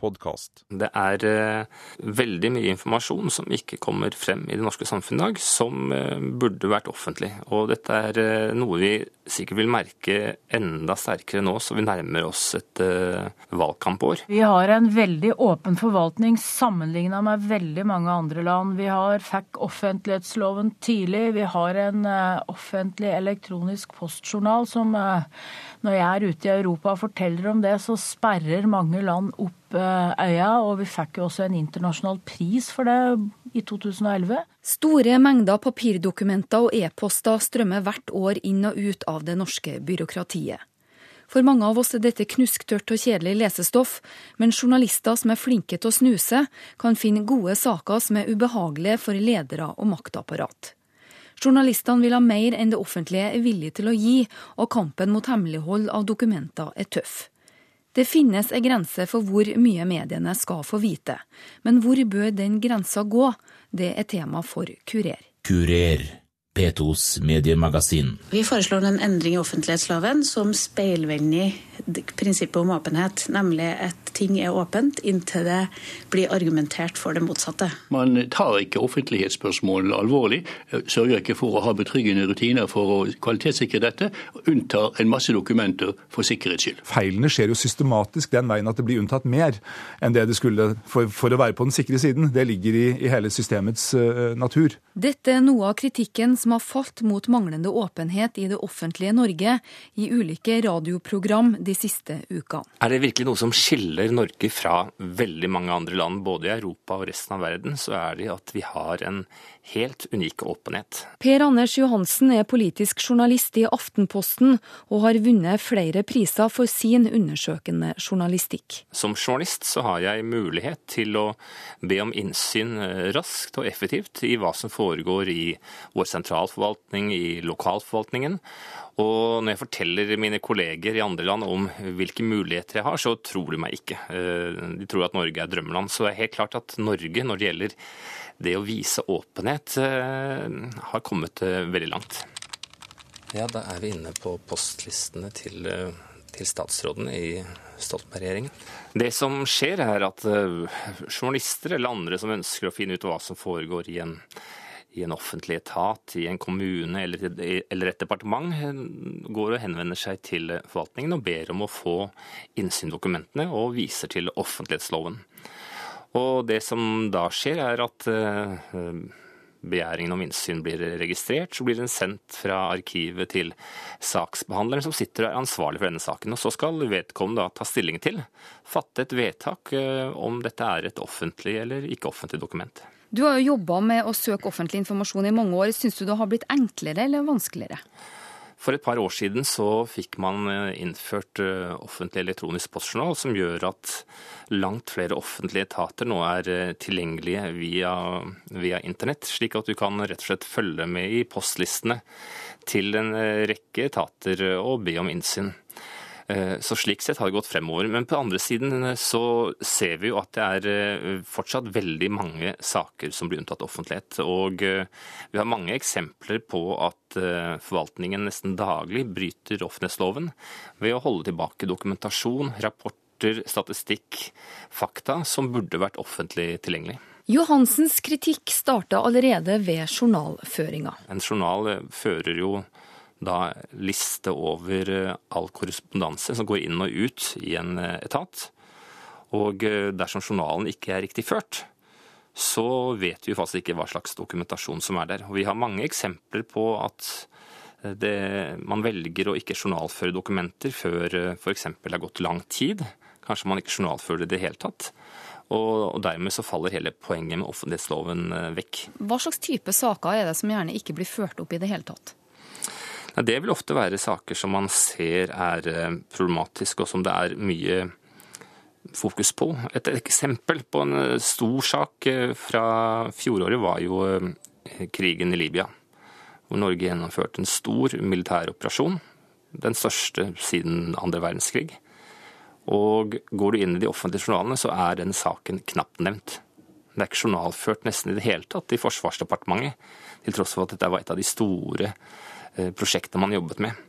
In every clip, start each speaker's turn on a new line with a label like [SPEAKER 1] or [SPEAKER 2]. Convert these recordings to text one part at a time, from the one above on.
[SPEAKER 1] podkast.
[SPEAKER 2] Det er eh, veldig mye informasjon som ikke kommer frem i det norske samfunnet i dag, som eh, burde vært offentlig. Og dette er eh, noe vi sikkert vil merke enda sterkere nå så vi nærmer oss et eh, valgkampår.
[SPEAKER 3] Vi har en veldig åpen forvaltning sammenligna med veldig mange andre land. Vi har fikk offentlighetsloven tidlig. Vi har en eh, offentlig elektronisk postjournal som eh, når jeg er ute i Europa og forteller om det, så sperrer mange land opp øya. Og vi fikk jo også en internasjonal pris for det i 2011.
[SPEAKER 4] Store mengder papirdokumenter og e-poster strømmer hvert år inn og ut av det norske byråkratiet. For mange av oss er dette knusktørt og kjedelig lesestoff, men journalister som er flinke til å snuse, kan finne gode saker som er ubehagelige for ledere og maktapparat. Journalistene vil ha mer enn det offentlige er villig til å gi, og kampen mot hemmelighold av dokumenter er tøff. Det finnes en grense for hvor mye mediene skal få vite, men hvor bør den grensa gå? Det er tema for Kurer.
[SPEAKER 5] Kurer, P2s mediemagasin.
[SPEAKER 6] Vi foreslår en endring i offentlighetsloven som speilvender prinsippet om åpenhet, nemlig at ting er åpent inntil det blir argumentert for det motsatte.
[SPEAKER 7] Man tar ikke offentlighetsspørsmål alvorlig, sørger ikke for å ha betryggende rutiner for å kvalitetssikre dette, og unntar en masse dokumenter for sikkerhets skyld.
[SPEAKER 8] Feilene skjer jo systematisk den veien at det blir unntatt mer enn det det skulle for, for å være på den sikre siden. Det ligger i, i hele systemets uh, natur.
[SPEAKER 4] Dette er noe av kritikken som har falt mot manglende åpenhet i det offentlige Norge i ulike radioprogram de siste ukene.
[SPEAKER 2] Er det virkelig noe som skiller Norge fra veldig mange andre land, både i Europa og resten av verden, så er det at vi har en helt unik åpenhet.
[SPEAKER 4] Per Anders Johansen er politisk journalist i Aftenposten og har vunnet flere priser for sin undersøkende journalistikk.
[SPEAKER 2] Som journalist så har jeg mulighet til å be om innsyn eh, raskt og effektivt i hva som foregår i vår sentralforvaltning, i lokalforvaltningen. Og når jeg forteller mine kolleger i andre land om hvilke muligheter jeg har, så tror de meg ikke. Eh, de tror at Norge er drømmeland. Så det er helt klart at Norge, når det gjelder det å vise åpenhet, eh, har kommet eh, veldig langt. Ja, da er vi inne på postlistene til, til statsrådene i Stoltenberg-regjeringen. Det som skjer, er at journalister eller andre som ønsker å finne ut hva som foregår i en i en offentlig etat, i en kommune eller, et departement, går og henvender seg til forvaltningen og ber om å få innsyn og viser til offentlighetsloven. Og det som da skjer, er at eh, begjæringen om innsyn blir registrert, så blir den sendt fra arkivet til saksbehandleren som sitter og er ansvarlig for denne saken. Og så skal vedkommende da ta stilling til, fatte et vedtak eh, om dette er et offentlig eller ikke offentlig dokument.
[SPEAKER 4] Du har jo jobba med å søke offentlig informasjon i mange år. Syns du det har blitt enklere eller vanskeligere?
[SPEAKER 2] For et par år siden så fikk man eh, innført eh, offentlig elektronisk postjournal, som gjør at langt flere offentlige etater nå er eh, tilgjengelige via, via internett, slik at du kan rett og slett følge med i postlistene til en rekke etater og be om innsyn. Eh, så slik sett har det gått fremover. Men på andre siden eh, så ser vi jo at det er eh, fortsatt veldig mange saker som blir unntatt offentlighet. Og vi har mange eksempler på at forvaltningen nesten daglig bryter offentlighetsloven ved å holde tilbake dokumentasjon, rapporter, statistikk, fakta som burde vært offentlig tilgjengelig.
[SPEAKER 4] Johansens kritikk starta allerede ved journalføringa.
[SPEAKER 2] En journal fører jo da liste over eh, all korrespondanse som går inn og ut i en eh, etat. Og eh, dersom journalen ikke er riktig ført, så vet vi faktisk ikke hva slags dokumentasjon som er der. Og vi har mange eksempler på at det, man velger å ikke journalføre dokumenter før f.eks. det har gått lang tid. Kanskje man ikke journalfører det i det hele tatt. Og, dermed så faller hele poenget med offentlighetsloven vekk.
[SPEAKER 4] Hva slags type saker er det som gjerne ikke blir ført opp i det hele tatt?
[SPEAKER 2] Det vil ofte være saker som man ser er eh, problematiske, og som det er mye fokus på. Et eksempel på en eh, stor sak eh, fra fjoråret var jo krigen i Libya, hvor Norge gjennomførte en stor militær operasjon, Den største siden andre verdenskrig. Og går du inn i de offentlige journalene, så er den saken knapt nevnt. Det er ikke journalført nesten i det hele tatt i Forsvarsdepartementet, til tross for at dette var et av de store prosjektene man jobbet med.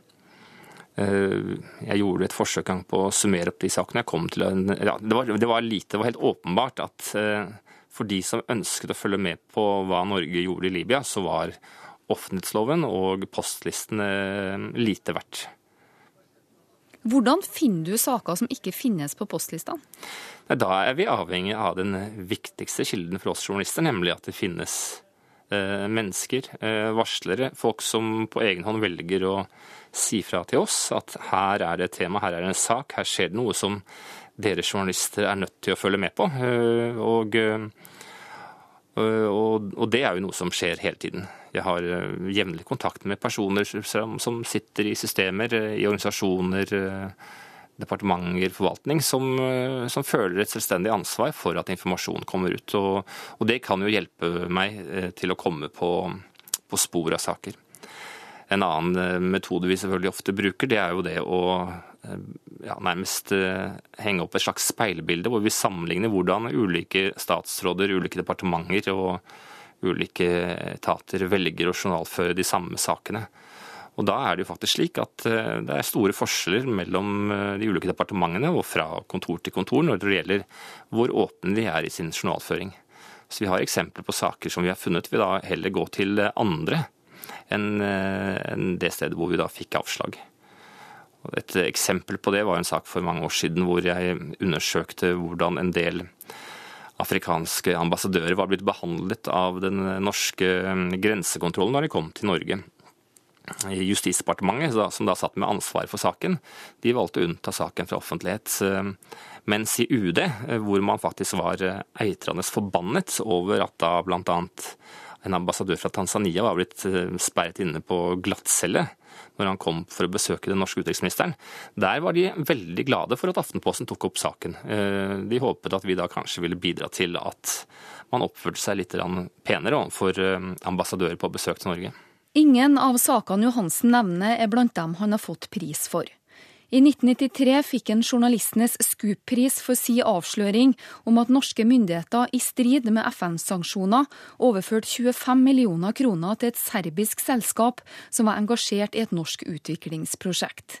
[SPEAKER 2] Jeg gjorde et forsøk på å summere opp de sakene. Jeg kom til en, ja, det, var, det, var lite, det var helt åpenbart at for de som ønsket å følge med på hva Norge gjorde i Libya, så var offentlighetsloven og postlistene lite verdt.
[SPEAKER 4] Hvordan finner du saker som ikke finnes på postlistene?
[SPEAKER 2] Da er vi avhengig av den viktigste kilden for oss journalister, nemlig at det finnes eh, mennesker, eh, varslere, folk som på egen hånd velger å si fra til oss at her er det et tema, her er det en sak, her skjer det noe som dere journalister er nødt til å følge med på. Eh, og, og, og det er jo noe som skjer hele tiden. Jeg har eh, jevnlig kontakt med personer som sitter i systemer, eh, i organisasjoner, eh, departementer, forvaltning, som, som, føler et selvstendig ansvar for at informasjon kommer ut. Og, og det kan jo hjelpe meg til å komme på, på spor av saker. En annen metode vi selvfølgelig ofte bruker, det er jo det å ja, nærmest henge opp et slags speilbilde, hvor vi sammenligner hvordan ulike statsråder, ulike departementer og ulike etater velger å journalføre de samme sakene. Og Da er det jo faktisk slik at eh, det er store forskjeller mellom eh, de ulike departementene og fra kontor til kontor når det gjelder hvor åpne de er i sin journalføring. Så Vi har eksempler på saker som vi har funnet vil da heller gå til andre enn eh, det stedet hvor vi da fikk avslag. Et eksempel på det var en sak for mange år siden hvor jeg undersøkte hvordan en del afrikanske ambassadører var blitt behandlet av den norske grensekontrollen da de kom til Norge. Justisdepartementet, som da satt med ansvar for saken, de valgte å unnta saken fra offentlighet. Eh, mens i UD, eh, hvor man faktisk var eh, eitrende forbannet over at da bl.a. en ambassadør fra Tanzania var blitt sperret inne på glattcelle når han kom for å besøke den norske utenriksministeren. Der var de veldig glade for at Aftenposten tok opp saken. De håpet at vi da kanskje ville bidra til at man oppførte seg litt penere overfor ambassadører på besøk til Norge.
[SPEAKER 4] Ingen av sakene Johansen nevner er blant dem han har fått pris for. I 1993 fikk han journalistenes Scoop-pris for si avsløring om at norske myndigheter i strid med FN-sanksjoner overførte 25 millioner kroner til et serbisk selskap som var engasjert i et norsk utviklingsprosjekt.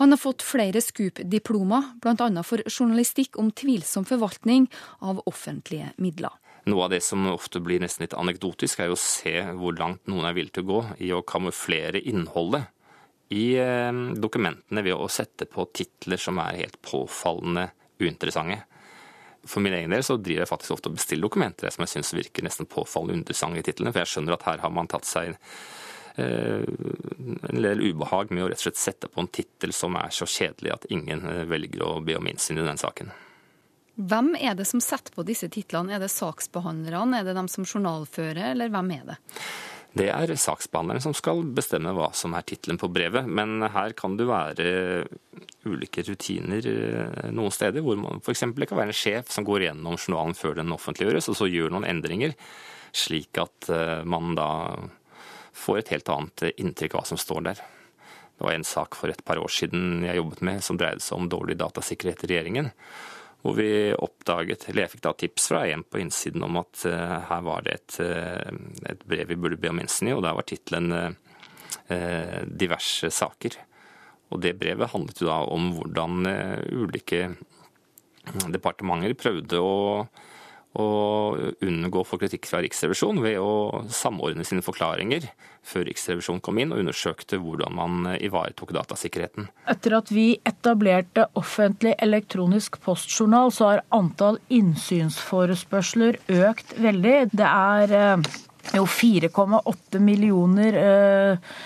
[SPEAKER 4] Han har fått flere Scoop-diplomer, bl.a. for journalistikk om tvilsom forvaltning av offentlige midler.
[SPEAKER 2] Noe av det som ofte blir nesten litt anekdotisk, er jo å se hvor langt noen er villig til å gå i å kamuflere innholdet i eh, dokumentene ved å sette på titler som er helt påfallende uinteressante. For min egen del så driver jeg faktisk ofte og bestiller dokumenter som jeg syns virker nesten påfallende uinteressante i titlene, for jeg skjønner at her har man tatt seg eh, en del ubehag med å rett og slett sette på en tittel som er så kjedelig at ingen eh, velger å be om innsyn i den saken.
[SPEAKER 4] Hvem er det som setter på disse titlene? Er det saksbehandlerne, er det dem som journalfører, eller hvem er det?
[SPEAKER 2] Det er saksbehandleren som skal bestemme hva som er tittelen på brevet. Men her kan det være ulike rutiner eh, noen steder, hvor man f.eks. kan være en sjef som går gjennom journalen før den offentliggjøres, og så gjør noen endringer, slik at eh, man da får et helt annet inntrykk av hva som står der. Det var en sak for et par år siden jeg jobbet med som dreide seg om dårlig datasikkerhet i regjeringen hvor vi oppdaget, eller jeg fikk da tips fra en på innsiden om at uh, her var det et, uh, et, brev vi burde be om innsyn i, og der var tittelen uh, 'diverse saker'. Og det brevet handlet jo da om hvordan ulike departementer prøvde å å unngå å få kritikk fra Riksrevisjonen ved å samordne sine forklaringer før Riksrevisjonen kom inn og undersøkte hvordan man ivaretok datasikkerheten.
[SPEAKER 3] Etter at vi etablerte offentlig elektronisk postjournal, så har antall innsynsforespørsler økt veldig. Det er eh, jo 4,8 millioner eh,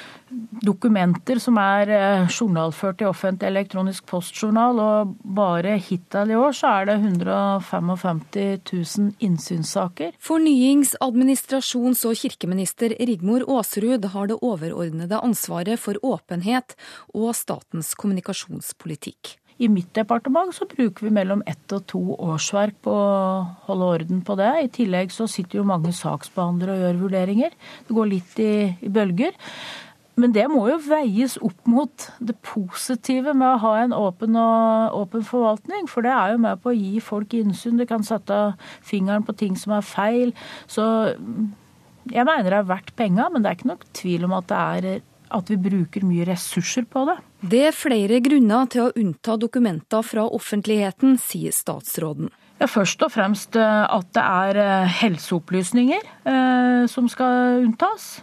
[SPEAKER 3] dokumenter som er eh, journalført i offentlig elektronisk postjournal, og bare hittil i år så er det 155 000 innsynssaker.
[SPEAKER 4] Fornyings-, administrasjons- og kirkeminister Rigmor Aasrud har det overordnede ansvaret for åpenhet og statens kommunikasjonspolitikk.
[SPEAKER 3] I mitt departement så bruker vi mellom ett og to årsverk på å holde orden på det. I tillegg så sitter jo mange saksbehandlere og gjør vurderinger. Det går litt i, i bølger. Men det må jo veies opp mot det positive med å ha en åpen, og, åpen forvaltning. For det er jo med på å gi folk innsyn. Det kan sette fingeren på ting som er feil. Så jeg mener det er verdt penga, men det er ikke nok tvil om at det er at vi bruker mye ressurser på det.
[SPEAKER 4] Det er flere grunner til å unnta dokumenter fra offentligheten, sier statsråden.
[SPEAKER 3] Ja, først og fremst eh, at det er eh, helseopplysninger eh, som skal unntas.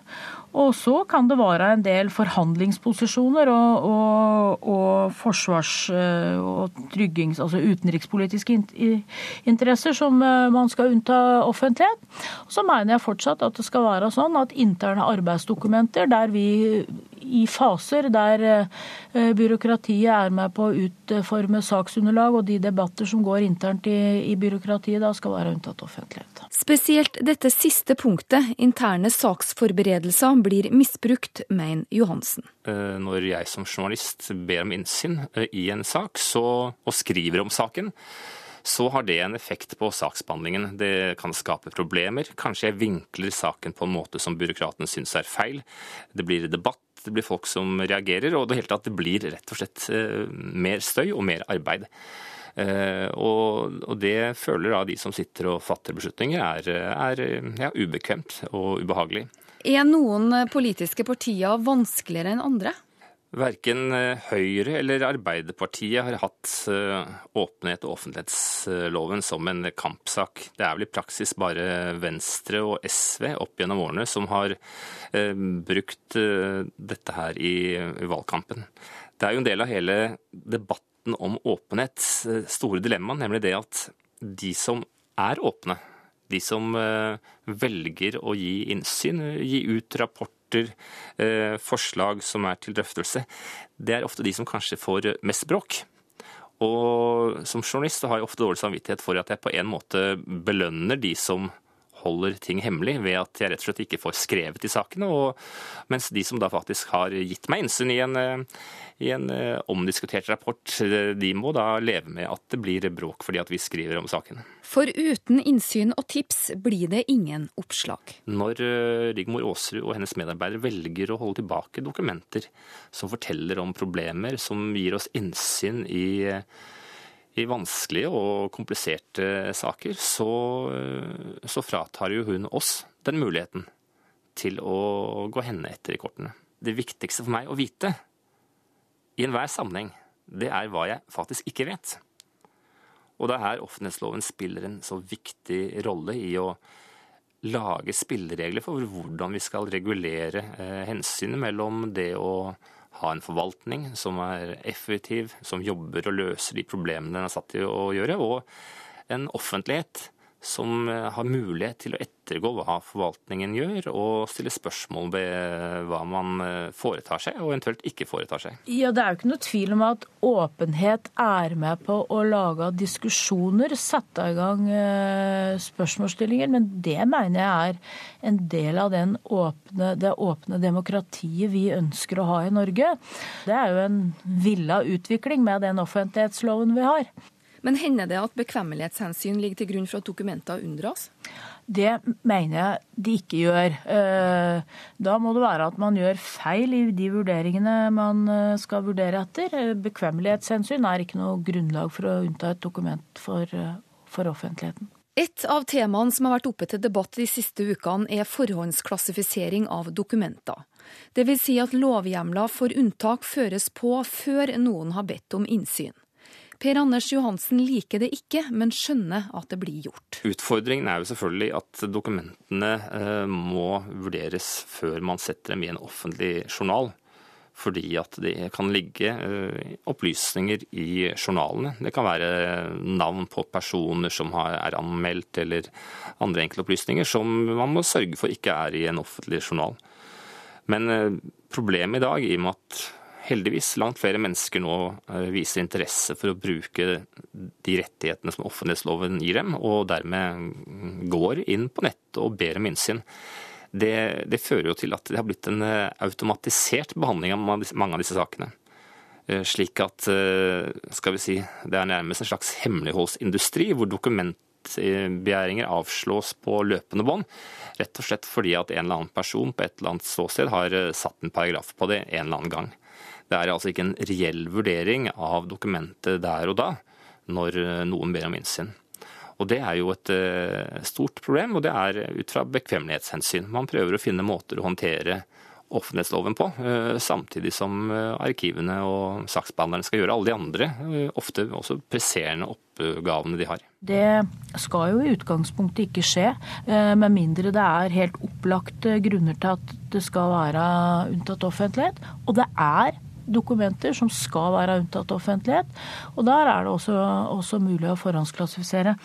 [SPEAKER 3] Og så kan det være en del forhandlingsposisjoner og, og, og forsvars- og tryggings, altså utenrikspolitiske interesser som man skal unnta offentlighet. Så mener jeg fortsatt at det skal være sånn at interne arbeidsdokumenter der vi i faser der eh, byråkratiet er med på å utforme saksunderlag, og de debatter som går internt i, i byråkratiet, da skal være unntatt offentlighet.
[SPEAKER 4] Spesielt dette siste punktet, interne saksforberedelser, blir misbrukt, mener Johansen.
[SPEAKER 2] Eh, når jeg som journalist ber om innsyn eh, i en sak så, og skriver om saken, så har det en effekt på saksbehandlingen. Det kan skape problemer. Kanskje jeg vinkler saken på en måte som byråkratene syns er feil. Det blir debatt det blir folk som reagerer, og det hele tatt blir rett og slett eh, mer støy og mer arbeid. Eh, og, det føler da de som sitter og fatter beslutninger, er, er ja, ubekvemt og ubehagelig.
[SPEAKER 4] Er noen politiske partier vanskeligere enn andre?
[SPEAKER 2] Verken eh, Høyre eller Arbeiderpartiet har hatt eh, åpenhet og offentlighetsloven som en kampsak. Det er vel i praksis bare Venstre og SV opp gjennom årene som har eh, brukt dette her i valgkampen. Det er jo en del av hele debatten om åpenhet, store dilemmaet, nemlig det at de som er åpne, de som velger å gi innsyn, gi ut rapport rapporter, eh, forslag som er til drøftelse, det er ofte de som kanskje får mest bråk. Og som journalist har jeg ofte dårlig samvittighet for at jeg på en måte belønner de som holder ting hemmelig ved at jeg rett og slett ikke får skrevet i sakene. Og, mens de som da faktisk har gitt meg innsyn i en, eh, i en eh, omdiskutert rapport, eh, de må da leve med at det blir bråk fordi at vi skriver om sakene.
[SPEAKER 4] For uten innsyn og tips blir det ingen oppslag.
[SPEAKER 2] Når Rigmor Aasrud og hennes medarbeidere velger å holde tilbake dokumenter som forteller om problemer, som gir oss innsyn i i vanskelige og kompliserte saker, så, så fratar jo hun oss den muligheten til å gå henne etter i kortene. Det viktigste for meg å vite i enhver sammenheng, det er hva jeg faktisk ikke vet. Og det er her offentlighetsloven spiller en så viktig rolle i å lage spilleregler for hvordan vi skal regulere eh, hensynet mellom det å ha en forvaltning som er effektiv, som jobber og løser de problemene den er satt til å gjøre, og en offentlighet som eh, har mulighet til å ettergå hva forvaltningen gjør, og stille spørsmål ved hva man eh, foretar seg og eventuelt ikke foretar seg.
[SPEAKER 3] Ja, Det er jo ikke noe tvil om at åpenhet er med på å lage diskusjoner, sette i gang eh, spørsmålsstillinger, men det mener jeg er en del av åpne, det åpne demokratiet vi ønsker å ha i Norge. Det er jo en villa utvikling med den offentlighetsloven vi har.
[SPEAKER 4] Men hender det at bekvemmelighetshensyn ligger til grunn for at dokumenter unndras?
[SPEAKER 3] Det mener jeg de ikke gjør. Eh, da må det være at man gjør feil i de vurderingene man eh, skal vurdere etter. Eh, bekvemmelighetshensyn er ikke noe grunnlag for å unnta et dokument for, for offentligheten.
[SPEAKER 4] Et av temaene som har vært oppe til debatt de siste ukene, er forhåndsklassifisering av dokumenter. Det vil si at lovhjemler for unntak føres på før noen har bedt om innsyn. Per Anders Johansen liker det ikke, men skjønner at det blir gjort.
[SPEAKER 2] Utfordringen er jo selvfølgelig at dokumentene eh, må vurderes før man setter dem i en offentlig journal. Fordi at det kan ligge eh, opplysninger i journalene. Det kan være navn på personer som er anmeldt, eller andre enkeltopplysninger som man må sørge for ikke er i en offentlig journal. Men eh, problemet i dag, i og med at heldigvis langt flere mennesker nå eh, viser interesse for å bruke de rettighetene som offentlighetsloven gir dem, og dermed går inn på nettet og ber om innsyn. Det, det, fører jo til at det har blitt en eh, automatisert behandling av mange av disse sakene. Eh, slik at skal vi si, det er nærmest en slags hemmeligholdsindustri, hvor dokumentbegjæringer avslås på løpende bånd. Rett og slett fordi at en eller annen person på et eller annet ståsted har satt en paragraf på det en eller annen gang. Det er altså ikke en reell vurdering av dokumentet der og da, når noen ber om innsyn. Og Det er jo et eh, stort problem, og det er ut fra bekvemmelighetshensyn. Man prøver å finne måter å håndtere offentlighetsloven på, eh, samtidig som eh, arkivene og saksbehandlerne skal gjøre alle de andre, ofte også presserende oppgavene de har.
[SPEAKER 3] Det skal jo i utgangspunktet ikke skje, med mindre det er helt opplagte grunner til at det skal være unntatt offentlighet. Og det er dokumenter som skal være unntatt offentlighet. Og der er det også, også mulig å forhåndsklassifisere.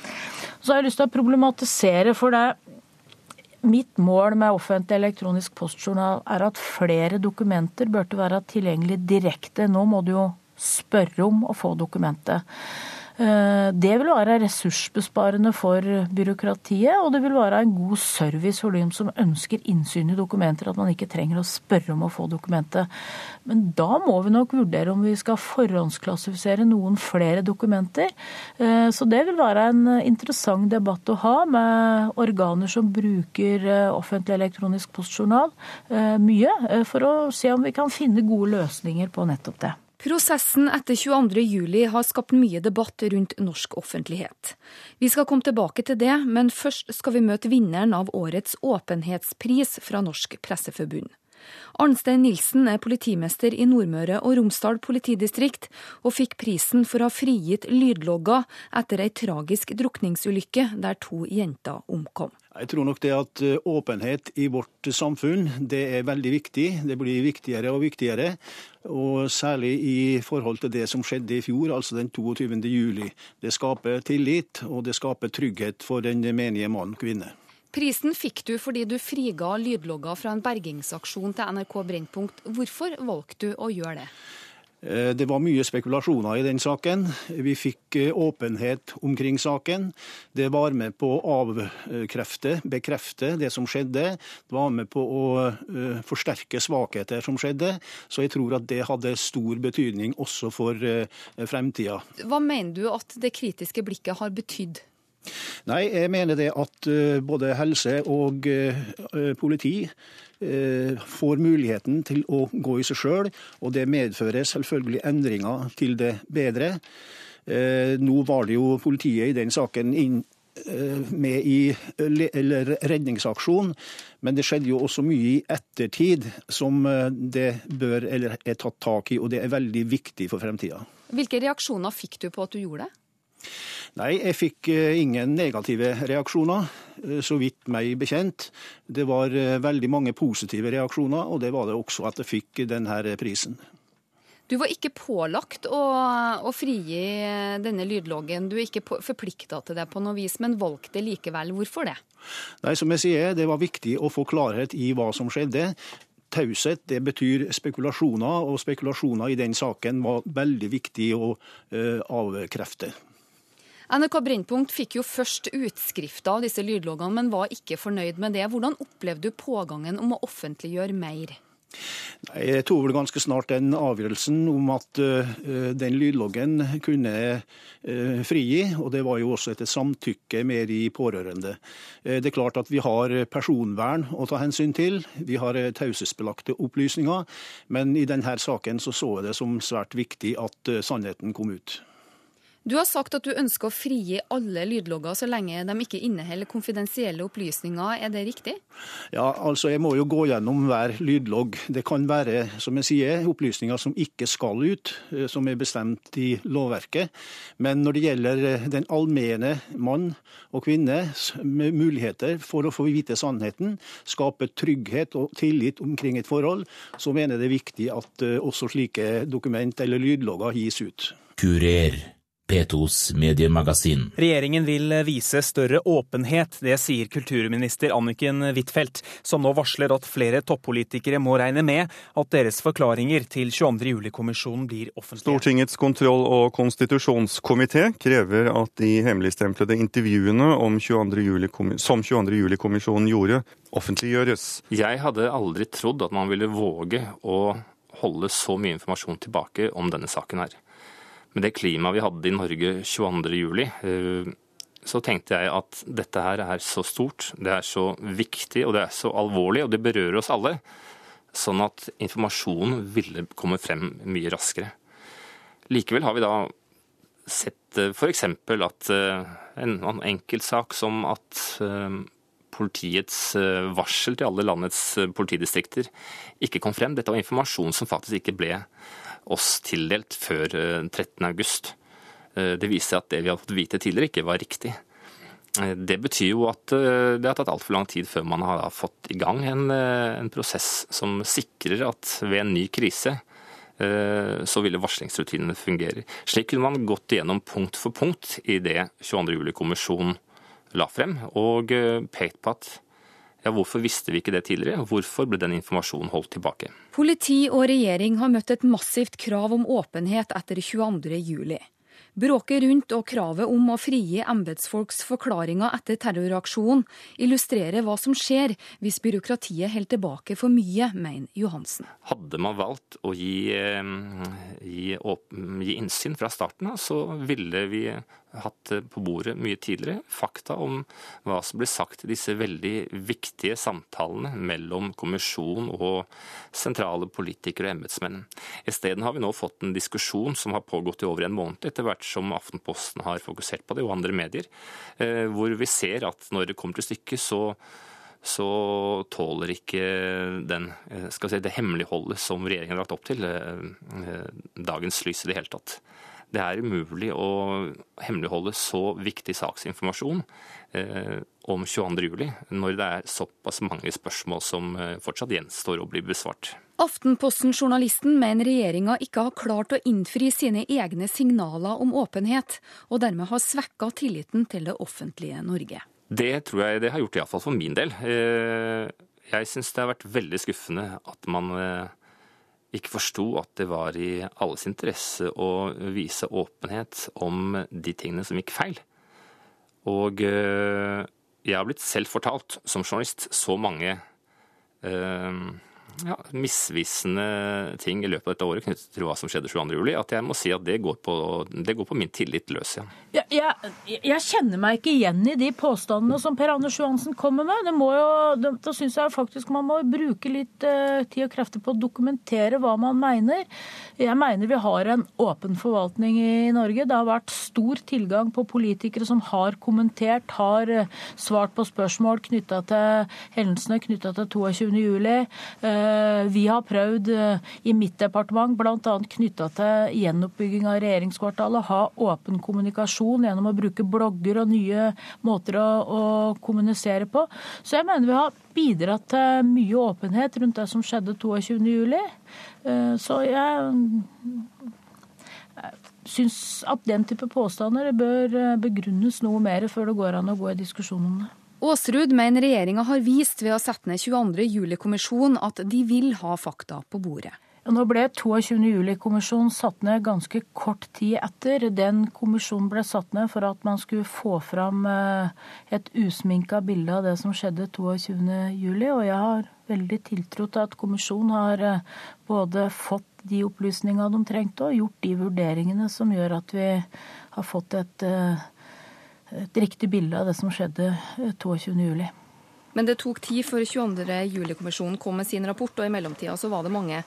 [SPEAKER 3] Så har jeg lyst til å problematisere for det Mitt mål med offentlig elektronisk postjournal er at flere dokumenter burde være tilgjengelig direkte. Nå må du jo spørre om å få dokumentet. Eh, det vil være ressursbesparende for byråkratiet, og det vil være en god service for dem som ønsker innsyn i dokumenter, at man ikke trenger å spørre om å få dokumentet. Men da må vi nok vurdere om vi skal forhåndsklassifisere noen flere dokumenter. Eh, så det vil være en interessant debatt å ha med organer som bruker eh, offentlig elektronisk postjournal mye, for å se om vi kan finne gode løsninger på nettopp det.
[SPEAKER 4] Prosessen etter 22.07 har skapt mye debatt rundt norsk offentlighet. Vi skal komme tilbake til det, men først skal vi møte vinneren av årets åpenhetspris fra Norsk Presseforbund. Arnstein Nilsen er politimester i Nordmøre og Romsdal politidistrikt, og fikk prisen for å ha frigitt lydlogger etter ei tragisk drukningsulykke der to jenter omkom.
[SPEAKER 9] Jeg tror nok det at eh, åpenhet i vårt samfunn det er veldig viktig. Det blir viktigere og viktigere. Og særlig i forhold til det som skjedde i fjor, altså den 22. juli. Det skaper tillit, og det skaper trygghet for den menige mann og kvinne.
[SPEAKER 4] Prisen fikk du fordi du friga lydlogger fra en bergingsaksjon til NRK Brennpunkt. Hvorfor valgte du å gjøre det?
[SPEAKER 9] Eh, det var mye spekulasjoner i den saken. Vi fikk eh, åpenhet omkring saken. Det var med på å avkrefte, bekrefte det som skjedde. Det var med på å eh, forsterke svakheter som skjedde. Så jeg tror at det hadde stor betydning også for fremtida.
[SPEAKER 4] Hva mener du at det kritiske blikket har betydd?
[SPEAKER 9] Nei, jeg mener det at eh, både helse og eh, politi eh, får muligheten til å gå i seg sjøl, og det medfører selvfølgelig endringer til det bedre. Nå var det jo politiet i den saken inn med i redningsaksjon, men det skjedde jo også mye i ettertid som det bør eller er tatt tak i, og det er veldig viktig for fremtida.
[SPEAKER 4] Hvilke reaksjoner fikk du på at du gjorde det?
[SPEAKER 9] Nei, jeg fikk eh, ingen negative reaksjoner, eh, så vidt meg bekjent. Det var eh, veldig mange positive reaksjoner, og det var det også at jeg fikk denne prisen.
[SPEAKER 4] Du var ikke pålagt å, å frigi denne lydloggen. Du er ikke forplikta til det på noe vis, men valgte likevel. Hvorfor det?
[SPEAKER 9] Nei, som jeg sier, Det var viktig å få klarhet i hva som skjedde. Taushet det betyr spekulasjoner, og spekulasjoner i den saken var veldig viktig å uh, avkrefte.
[SPEAKER 4] NRK Brennpunkt fikk jo først utskrifta av disse lydloggene, men var ikke fornøyd med det. Hvordan opplevde du pågangen om å offentliggjøre mer?
[SPEAKER 9] Jeg tok vel ganske snart den avgjørelsen om at uh, den lydloggen kunne uh, frigi, og det var jo også etter samtykke med de pårørende. Uh, det er klart at vi har personvern å ta hensyn til, vi har taushetsbelagte opplysninger, men i denne saken så, så jeg det som svært viktig at sannheten kom ut.
[SPEAKER 4] Du har sagt at du ønsker å frigi alle lydlogger så lenge de ikke inneholder konfidensielle opplysninger. Er det riktig?
[SPEAKER 9] Ja, altså jeg må jo gå gjennom hver lydlogg. Det kan være som jeg sier, opplysninger som ikke skal ut, eh, som er bestemt i lovverket. Men når det gjelder eh, den allmenne mann og kvinne med muligheter for å få vite sannheten, skape trygghet og tillit omkring et forhold, så mener jeg det er viktig at eh, også slike dokument eller lydlogger gis ut.
[SPEAKER 5] Kurer. P2s mediemagasin.
[SPEAKER 10] Regjeringen vil vise større åpenhet, det sier kulturminister Anniken Huitfeldt, som nå varsler at flere toppolitikere må regne med at deres forklaringer til 22. juli-kommisjonen blir offentlige.
[SPEAKER 1] Stortingets kontroll- og konstitusjonskomité krever at de hemmeligstemplede intervjuene 22. Juli, som 22. juli-kommisjonen gjorde, offentliggjøres.
[SPEAKER 2] Jeg hadde aldri trodd at man ville våge å holde så mye informasjon tilbake om denne saken her med det klimaet vi hadde i Norge 22.07, eh, så tenkte jeg at dette her er så stort, det er så viktig og det er så alvorlig, og det berører oss alle. Sånn at informasjonen ville komme frem mye raskere. Likevel har vi da sett f.eks. at en en enkeltsak som at eh, politiets varsel til alle landets politidistrikter ikke kom frem. Dette var informasjon som faktisk ikke ble oss tildelt før 13.8. Det viser at det vi har fått vite tidligere, ikke var riktig. Det betyr jo at det har tatt altfor lang tid før man har fått i gang en, en prosess som sikrer at ved en ny krise Eh, så ville varslingsrutinene fungere. Slik kunne man gått igjennom punkt for punkt i det 22. juli-kommisjonen la frem, og eh, pekt på at ja, hvorfor visste vi ikke det tidligere? Hvorfor ble den informasjonen holdt tilbake?
[SPEAKER 4] Politi og regjering har møtt et massivt krav om åpenhet etter 22. juli. Bråket rundt og kravet om å frigi embetsfolks forklaringer etter terroraksjonen illustrerer hva som skjer hvis byråkratiet holder tilbake for mye, mener Johansen.
[SPEAKER 2] Hadde man valgt å gi, eh, gi, gi innsyn fra starten av, så ville vi hatt på bordet mye tidligere fakta om hva som ble sagt i disse veldig viktige samtalene mellom kommisjon og sentrale politikere og embetsmenn. Isteden har vi nå fått en diskusjon som har pågått i over en måned, etter hvert som Aftenposten har fokusert på det, og andre medier, eh, hvor vi ser at når det kommer til stykket, så så tåler ikke den, eh, si, det hemmeligholdet som regjeringen har lagt opp til, eh, dagens lys i det hele tatt. Det er umulig å hemmeligholde så viktig saksinformasjon eh, om 22.07, når det er såpass mange spørsmål som eh, fortsatt gjenstår å bli besvart.
[SPEAKER 4] Aftenposten-journalisten mener regjeringa ikke har klart å innfri sine egne signaler om åpenhet, og dermed har svekka tilliten til det offentlige Norge.
[SPEAKER 2] Det tror jeg det har gjort, iallfall for min del. Eh, jeg syns det har vært veldig skuffende at man eh, ikke forsto at det var i alles interesse å vise åpenhet om de tingene som gikk feil. Og eh, jeg har blitt selv fortalt, som journalist, så mange eh, ja, misvisende ting i løpet av dette året knyttet til hva som skjedde 22.07, at jeg må si at det går på, det går på min tillit løs. igjen.
[SPEAKER 3] Ja, jeg, jeg, kjenner meg ikke igjen i de påstandene som Per Anders Johansen kommer med. Det må jo, det, da syns jeg faktisk man må bruke litt uh, tid og krefter på å dokumentere hva man mener. Jeg mener vi har en åpen forvaltning i Norge. Det har vært stor tilgang på politikere som har kommentert, har uh, svart på spørsmål knytta til hendelsene knytta til 22.07. Uh, Eh, vi har prøvd eh, i mitt departement, bl.a. knytta til gjenoppbygging av regjeringskvartalet, ha åpen kommunikasjon gjennom å bruke blogger og nye måter å, å kommunisere på. Så jeg mener vi har bidratt til mye åpenhet rundt det som skjedde 22.07. Eh, så jeg syns at den type påstander bør begrunnes noe mer før det går an å gå i diskusjon om det.
[SPEAKER 4] Aasrud mener regjeringa har vist ved å sette ned 22. juli-kommisjonen at de vil ha fakta på bordet.
[SPEAKER 3] Nå ble 22. juli-kommisjonen satt ned ganske kort tid etter. Den kommisjonen ble satt ned for at man skulle få fram eh, et usminka bilde av det som skjedde 22. juli. Og jeg har veldig tiltro til at kommisjonen har eh, både fått de opplysningene de trengte, og gjort de vurderingene som gjør at vi har fått et eh, et riktig bilde av det som skjedde 22.07. Eh,
[SPEAKER 4] Men det tok tid før 22.07-kommisjonen kom med sin rapport, og i mellomtida så var det mange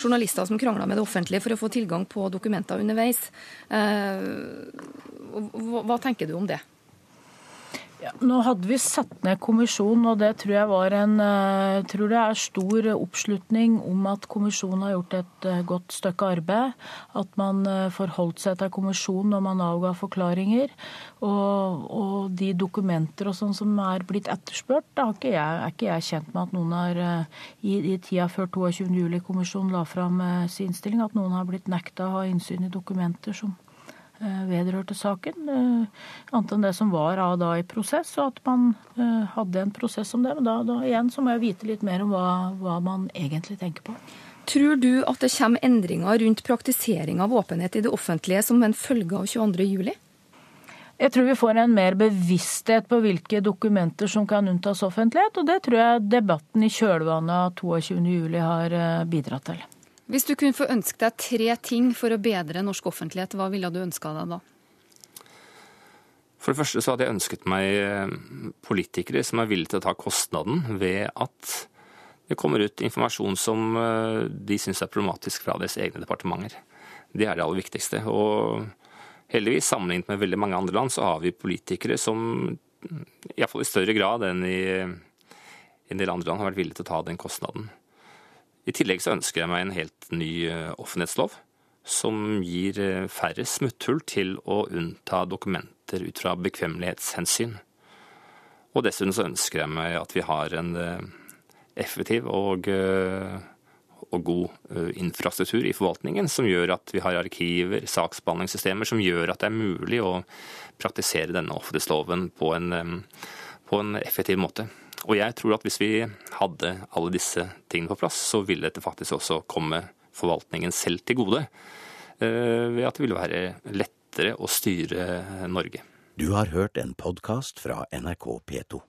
[SPEAKER 4] journalister som krangla med det offentlige for å få tilgang på dokumenter underveis. Eh, hva tenker du om det?
[SPEAKER 3] Ja, nå hadde vi satt ned kommisjonen, og det tror jeg var en uh, tror det er stor oppslutning om at kommisjonen har gjort et uh, godt stykke arbeid. At man uh, forholdt seg til kommisjonen når man avga forklaringer. Og, og de dokumenter og sånn som er blitt etterspurt, da ikke jeg, er ikke jeg kjent med at noen har i, i tida før 22.07-kommisjonen la fram sin innstilling, at noen har blitt nekta å ha innsyn i dokumenter som Eh, vedrørte saken. Eh, annet enn det som var da i prosess, og at man eh, hadde en prosess om det. Men da, da igjen så må jeg vite litt mer om hva, hva, man egentlig tenker på.
[SPEAKER 4] Tror du at det kommer endringer rundt praktisering av åpenhet i det offentlige som en følge av 22.07?
[SPEAKER 3] Jeg tror vi får en mer bevissthet på hvilke dokumenter som kan unntas offentlighet, og det tror jeg debatten i kjølvannet av 22.07 har bidratt til.
[SPEAKER 4] Hvis du kunne få ønske deg tre ting for å bedre norsk offentlighet, hva ville du ønska deg da?
[SPEAKER 2] For det første så hadde jeg ønsket meg eh, politikere som er villige til å ta kostnaden ved at det kommer ut informasjon som eh, de syns er problematisk fra deres egne departementer. Det er det aller viktigste. Og heldigvis, sammenlignet med veldig mange andre land, så har vi politikere som iallfall i større grad enn i en del andre land har vært villige til å ta den kostnaden. I tillegg så ønsker jeg meg en helt ny offentlighetslov som gir færre smutthull til å unnta dokumenter ut fra bekvemmelighetshensyn. Og dessuten så ønsker jeg meg at vi har en effektiv og og god eh, infrastruktur i forvaltningen, som gjør at vi har arkiver, saksbehandlingssystemer, som gjør at det er mulig å praktisere denne offentlighetsloven på en, på en effektiv måte. Og jeg tror at hvis vi hadde alle disse tingene på plass, så ville dette faktisk også komme forvaltningen selv til gode. Eh, ved at det ville være lettere å styre Norge.
[SPEAKER 11] Du har hørt en podkast fra NRK P2.